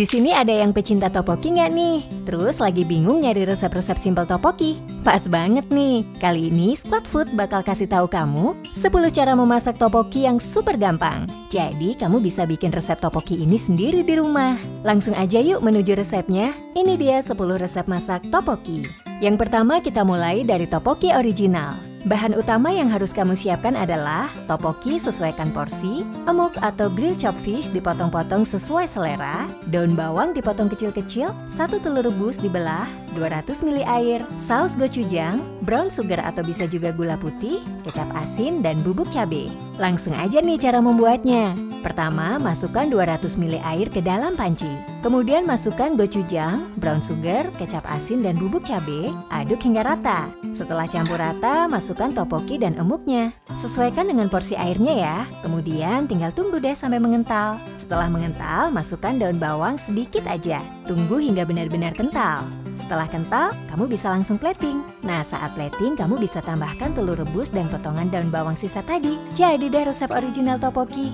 Di sini ada yang pecinta topoki nggak nih? Terus lagi bingung nyari resep-resep simpel topoki? Pas banget nih. Kali ini Squad Food bakal kasih tahu kamu 10 cara memasak topoki yang super gampang. Jadi kamu bisa bikin resep topoki ini sendiri di rumah. Langsung aja yuk menuju resepnya. Ini dia 10 resep masak topoki. Yang pertama kita mulai dari topoki original. Bahan utama yang harus kamu siapkan adalah topoki sesuaikan porsi, emuk atau grill chop fish dipotong-potong sesuai selera, daun bawang dipotong kecil-kecil, satu telur rebus dibelah, 200 ml air, saus gochujang, brown sugar atau bisa juga gula putih, kecap asin, dan bubuk cabai. Langsung aja nih cara membuatnya. Pertama, masukkan 200 ml air ke dalam panci. Kemudian masukkan gochujang, brown sugar, kecap asin, dan bubuk cabai. Aduk hingga rata. Setelah campur rata, masukkan topoki dan emuknya. Sesuaikan dengan porsi airnya ya. Kemudian tinggal tunggu deh sampai mengental. Setelah mengental, masukkan daun bawang sedikit aja. Tunggu hingga benar-benar kental. Setelah kental, kamu bisa langsung plating. Nah, saat plating, kamu bisa tambahkan telur rebus dan potongan daun bawang sisa tadi. Jadi deh resep original topoki.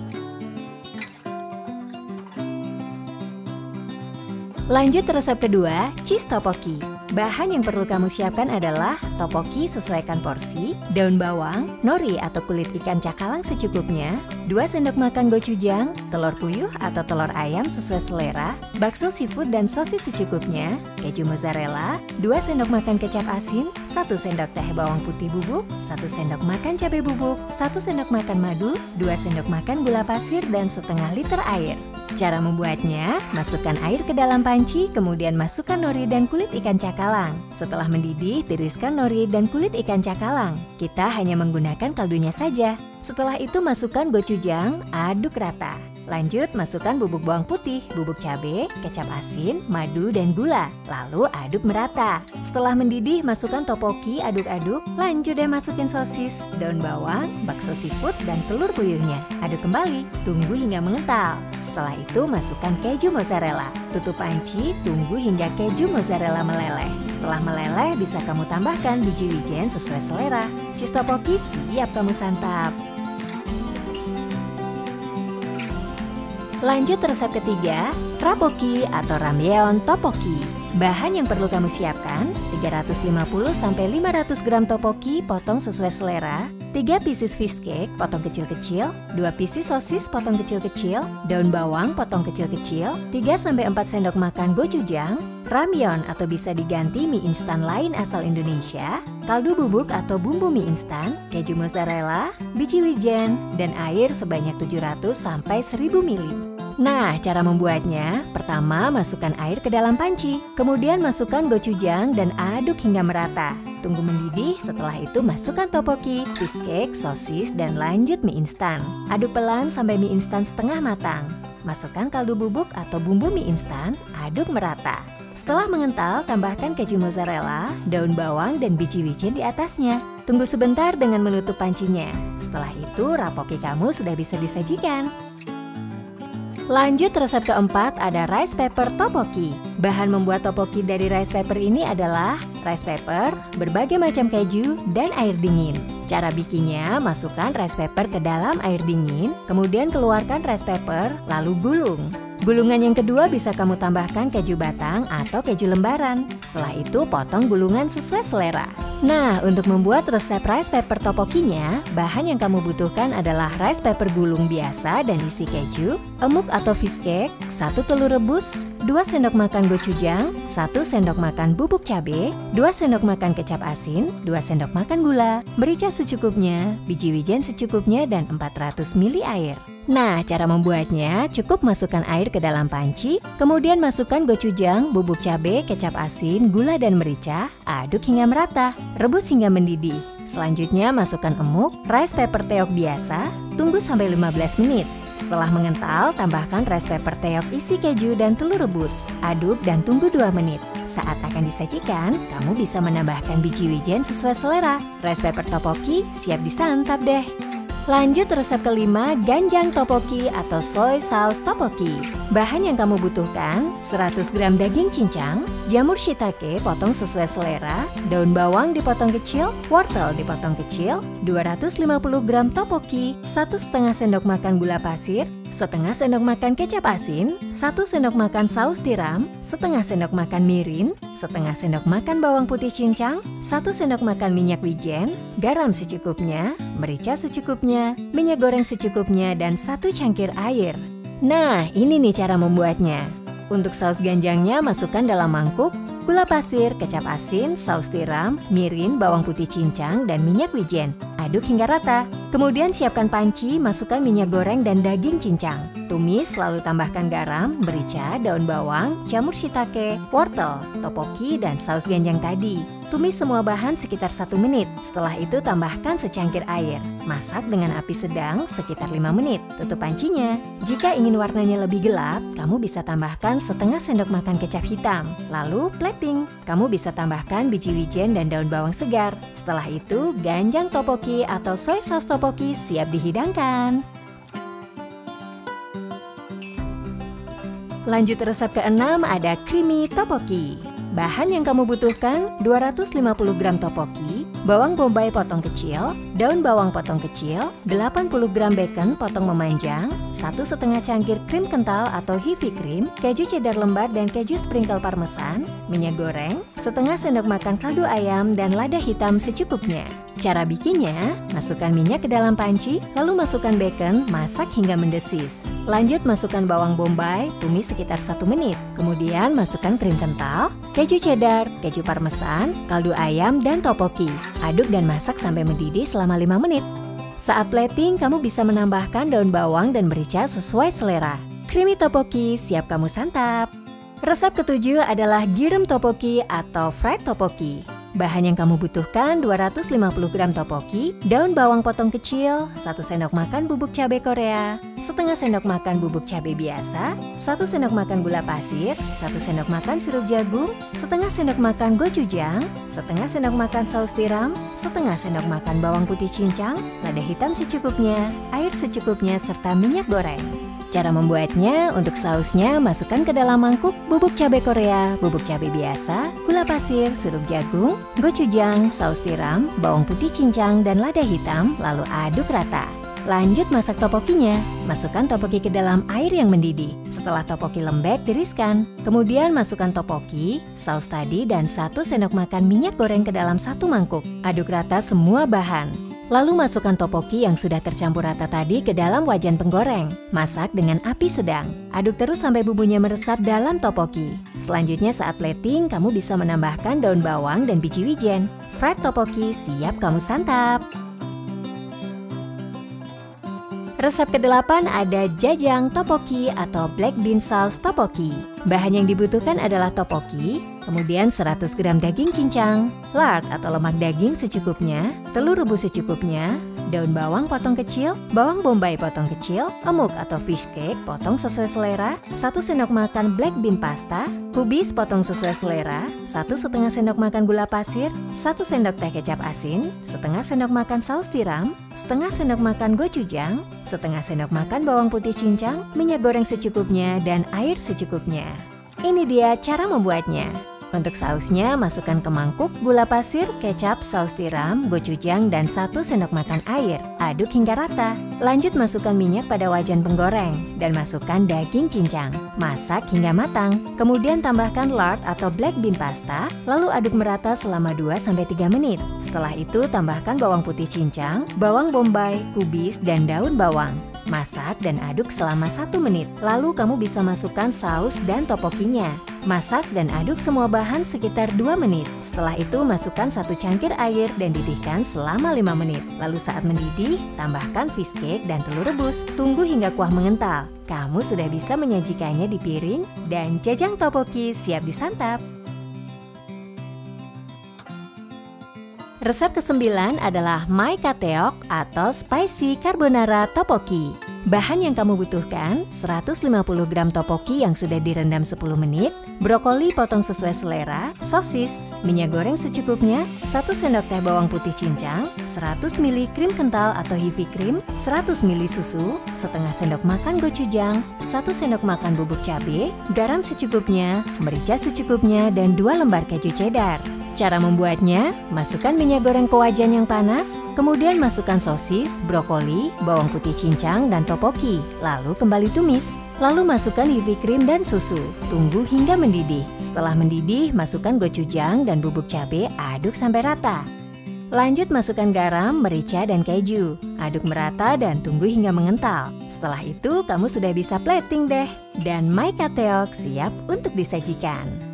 Lanjut resep kedua, cheese topoki. Bahan yang perlu kamu siapkan adalah topoki sesuaikan porsi, daun bawang, nori atau kulit ikan cakalang secukupnya, 2 sendok makan gochujang, telur puyuh atau telur ayam sesuai selera, bakso seafood dan sosis secukupnya, keju mozzarella, 2 sendok makan kecap asin, 1 sendok teh bawang putih bubuk, 1 sendok makan cabai bubuk, 1 sendok makan madu, 2 sendok makan gula pasir dan setengah liter air. Cara membuatnya, masukkan air ke dalam panci, kemudian masukkan nori dan kulit ikan cakalang. Setelah mendidih, tiriskan nori dan kulit ikan cakalang. Kita hanya menggunakan kaldunya saja. Setelah itu masukkan gochujang, aduk rata. Lanjut, masukkan bubuk bawang putih, bubuk cabai, kecap asin, madu, dan gula. Lalu aduk merata. Setelah mendidih, masukkan topoki, aduk-aduk. Lanjut deh masukin sosis, daun bawang, bakso seafood, dan telur puyuhnya. Aduk kembali, tunggu hingga mengental. Setelah itu, masukkan keju mozzarella. Tutup panci, tunggu hingga keju mozzarella meleleh. Setelah meleleh, bisa kamu tambahkan biji wijen sesuai selera. Cheese topoki siap kamu santap. Lanjut resep ketiga, rapoki atau ramyeon topoki. Bahan yang perlu kamu siapkan, 350-500 gram topoki potong sesuai selera, 3 pieces fish cake potong kecil-kecil, 2 pieces sosis potong kecil-kecil, daun bawang potong kecil-kecil, 3-4 sendok makan gochujang, ramyeon atau bisa diganti mie instan lain asal Indonesia, kaldu bubuk atau bumbu mie instan, keju mozzarella, biji wijen, dan air sebanyak 700-1000 ml. Nah, cara membuatnya, pertama masukkan air ke dalam panci, kemudian masukkan gochujang dan aduk hingga merata. Tunggu mendidih, setelah itu masukkan topoki, fish cake, sosis, dan lanjut mie instan. Aduk pelan sampai mie instan setengah matang. Masukkan kaldu bubuk atau bumbu mie instan, aduk merata. Setelah mengental, tambahkan keju mozzarella, daun bawang, dan biji wijen di atasnya. Tunggu sebentar dengan menutup pancinya. Setelah itu, rapoki kamu sudah bisa disajikan. Lanjut resep keempat ada rice paper topoki. Bahan membuat topoki dari rice paper ini adalah rice paper, berbagai macam keju, dan air dingin. Cara bikinnya, masukkan rice paper ke dalam air dingin, kemudian keluarkan rice paper, lalu gulung. Gulungan yang kedua bisa kamu tambahkan keju batang atau keju lembaran. Setelah itu potong gulungan sesuai selera. Nah, untuk membuat resep rice paper topokinya, bahan yang kamu butuhkan adalah rice paper gulung biasa dan isi keju, emuk atau fish cake, satu telur rebus, 2 sendok makan gochujang, 1 sendok makan bubuk cabai, 2 sendok makan kecap asin, 2 sendok makan gula, merica secukupnya, biji wijen secukupnya, dan 400 ml air. Nah, cara membuatnya cukup masukkan air ke dalam panci, kemudian masukkan gochujang, bubuk cabai, kecap asin, gula dan merica, aduk hingga merata, rebus hingga mendidih. Selanjutnya masukkan emuk, rice paper teok biasa, tunggu sampai 15 menit. Setelah mengental, tambahkan rice paper teok isi keju dan telur rebus. Aduk dan tunggu 2 menit. Saat akan disajikan, kamu bisa menambahkan biji wijen sesuai selera. Rice paper topoki siap disantap deh. Lanjut resep kelima, ganjang topoki atau soy sauce topoki. Bahan yang kamu butuhkan, 100 gram daging cincang, jamur shiitake potong sesuai selera, daun bawang dipotong kecil, wortel dipotong kecil, 250 gram topoki, 1 setengah sendok makan gula pasir, setengah sendok makan kecap asin, satu sendok makan saus tiram, setengah sendok makan mirin, setengah sendok makan bawang putih cincang, satu sendok makan minyak wijen, garam secukupnya, merica secukupnya, minyak goreng secukupnya, dan satu cangkir air. Nah, ini nih cara membuatnya. Untuk saus ganjangnya masukkan dalam mangkuk, gula pasir, kecap asin, saus tiram, mirin, bawang putih cincang, dan minyak wijen. Aduk hingga rata. Kemudian siapkan panci, masukkan minyak goreng dan daging cincang. Tumis lalu tambahkan garam, merica, daun bawang, jamur shiitake, wortel, topoki, dan saus ganjang tadi. Tumis semua bahan sekitar satu menit. Setelah itu tambahkan secangkir air. Masak dengan api sedang sekitar 5 menit. Tutup pancinya. Jika ingin warnanya lebih gelap, kamu bisa tambahkan setengah sendok makan kecap hitam. Lalu plating. Kamu bisa tambahkan biji wijen dan daun bawang segar. Setelah itu, ganjang topoki atau soy sauce topoki siap dihidangkan. Lanjut resep keenam ada creamy topoki. Bahan yang kamu butuhkan 250 gram topoki, bawang bombay potong kecil, daun bawang potong kecil, 80 gram bacon potong memanjang, satu setengah cangkir krim kental atau heavy cream, keju cheddar lembar dan keju sprinkle parmesan, minyak goreng, setengah sendok makan kaldu ayam dan lada hitam secukupnya. Cara bikinnya, masukkan minyak ke dalam panci, lalu masukkan bacon, masak hingga mendesis. Lanjut masukkan bawang bombay, tumis sekitar 1 menit. Kemudian masukkan krim kental, keju cheddar, keju parmesan, kaldu ayam, dan topoki. Aduk dan masak sampai mendidih selama 5 menit. Saat plating, kamu bisa menambahkan daun bawang dan merica sesuai selera. Creamy topoki siap kamu santap. Resep ketujuh adalah girum topoki atau fried topoki. Bahan yang kamu butuhkan 250 gram topoki, daun bawang potong kecil, 1 sendok makan bubuk cabai Korea, setengah sendok makan bubuk cabai biasa, 1 sendok makan gula pasir, 1 sendok makan sirup jagung, setengah sendok makan gochujang, setengah sendok makan saus tiram, setengah sendok makan bawang putih cincang, lada hitam secukupnya, air secukupnya, serta minyak goreng. Cara membuatnya, untuk sausnya masukkan ke dalam mangkuk bubuk cabai Korea, bubuk cabai biasa, gula pasir, sirup jagung, gochujang, saus tiram, bawang putih cincang, dan lada hitam, lalu aduk rata. Lanjut masak topokinya. Masukkan topoki ke dalam air yang mendidih. Setelah topoki lembek, tiriskan. Kemudian masukkan topoki, saus tadi, dan satu sendok makan minyak goreng ke dalam satu mangkuk. Aduk rata semua bahan. Lalu masukkan topoki yang sudah tercampur rata tadi ke dalam wajan penggoreng. Masak dengan api sedang. Aduk terus sampai bumbunya meresap dalam topoki. Selanjutnya saat plating, kamu bisa menambahkan daun bawang dan biji wijen. Fried topoki siap kamu santap. Resep ke-8 ada jajang topoki atau black bean sauce topoki. Bahan yang dibutuhkan adalah topoki, Kemudian 100 gram daging cincang, lard atau lemak daging secukupnya, telur rebus secukupnya, daun bawang potong kecil, bawang bombay potong kecil, emuk atau fish cake potong sesuai selera, 1 sendok makan black bean pasta, kubis potong sesuai selera, 1 setengah sendok makan gula pasir, 1 sendok teh kecap asin, setengah sendok makan saus tiram, setengah sendok makan gochujang, setengah sendok makan bawang putih cincang, minyak goreng secukupnya, dan air secukupnya. Ini dia cara membuatnya. Untuk sausnya, masukkan ke mangkuk gula pasir, kecap, saus tiram, gochujang, dan satu sendok makan air. Aduk hingga rata. Lanjut masukkan minyak pada wajan penggoreng dan masukkan daging cincang. Masak hingga matang. Kemudian tambahkan lard atau black bean pasta, lalu aduk merata selama 2-3 menit. Setelah itu tambahkan bawang putih cincang, bawang bombay, kubis, dan daun bawang. Masak dan aduk selama satu menit. Lalu kamu bisa masukkan saus dan topokinya. Masak dan aduk semua bahan sekitar 2 menit. Setelah itu masukkan satu cangkir air dan didihkan selama 5 menit. Lalu saat mendidih, tambahkan fish cake dan telur rebus. Tunggu hingga kuah mengental. Kamu sudah bisa menyajikannya di piring dan jajang topoki siap disantap. Resep ke-9 adalah Mai Kateok atau Spicy Carbonara Topoki. Bahan yang kamu butuhkan 150 gram topoki yang sudah direndam 10 menit, brokoli potong sesuai selera, sosis, minyak goreng secukupnya, 1 sendok teh bawang putih cincang, 100 ml krim kental atau heavy cream, 100 ml susu, setengah sendok makan gochujang, 1 sendok makan bubuk cabai, garam secukupnya, merica secukupnya, dan 2 lembar keju cheddar. Cara membuatnya, masukkan minyak goreng ke wajan yang panas, kemudian masukkan sosis, brokoli, bawang putih cincang, dan topoki, lalu kembali tumis. Lalu masukkan heavy cream dan susu. Tunggu hingga mendidih. Setelah mendidih, masukkan gochujang dan bubuk cabai, aduk sampai rata. Lanjut masukkan garam, merica, dan keju. Aduk merata dan tunggu hingga mengental. Setelah itu, kamu sudah bisa plating deh. Dan Maika Teok siap untuk disajikan.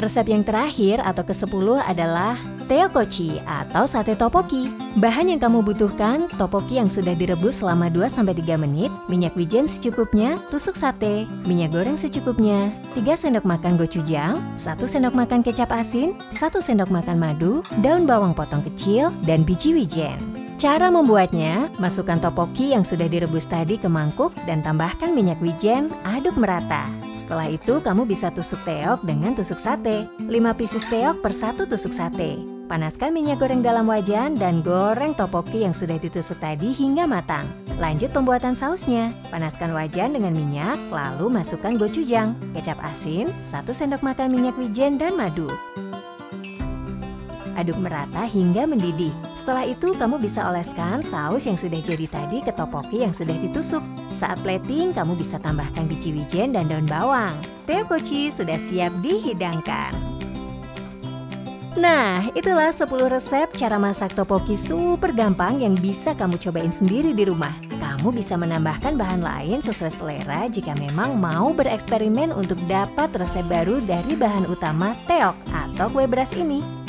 Resep yang terakhir atau ke-10 adalah teokochi atau sate topoki. Bahan yang kamu butuhkan, topoki yang sudah direbus selama 2-3 menit, minyak wijen secukupnya, tusuk sate, minyak goreng secukupnya, 3 sendok makan gochujang, 1 sendok makan kecap asin, 1 sendok makan madu, daun bawang potong kecil, dan biji wijen. Cara membuatnya, masukkan topoki yang sudah direbus tadi ke mangkuk dan tambahkan minyak wijen, aduk merata. Setelah itu, kamu bisa tusuk teok dengan tusuk sate. 5 pieces teok per satu tusuk sate. Panaskan minyak goreng dalam wajan dan goreng topoki yang sudah ditusuk tadi hingga matang. Lanjut pembuatan sausnya. Panaskan wajan dengan minyak, lalu masukkan gochujang, kecap asin, 1 sendok makan minyak wijen dan madu. Aduk merata hingga mendidih. Setelah itu kamu bisa oleskan saus yang sudah jadi tadi ke topoki yang sudah ditusuk. Saat plating kamu bisa tambahkan biji wijen dan daun bawang. Teokochi sudah siap dihidangkan. Nah, itulah 10 resep cara masak topoki super gampang yang bisa kamu cobain sendiri di rumah. Kamu bisa menambahkan bahan lain sesuai selera jika memang mau bereksperimen untuk dapat resep baru dari bahan utama teok atau kue beras ini.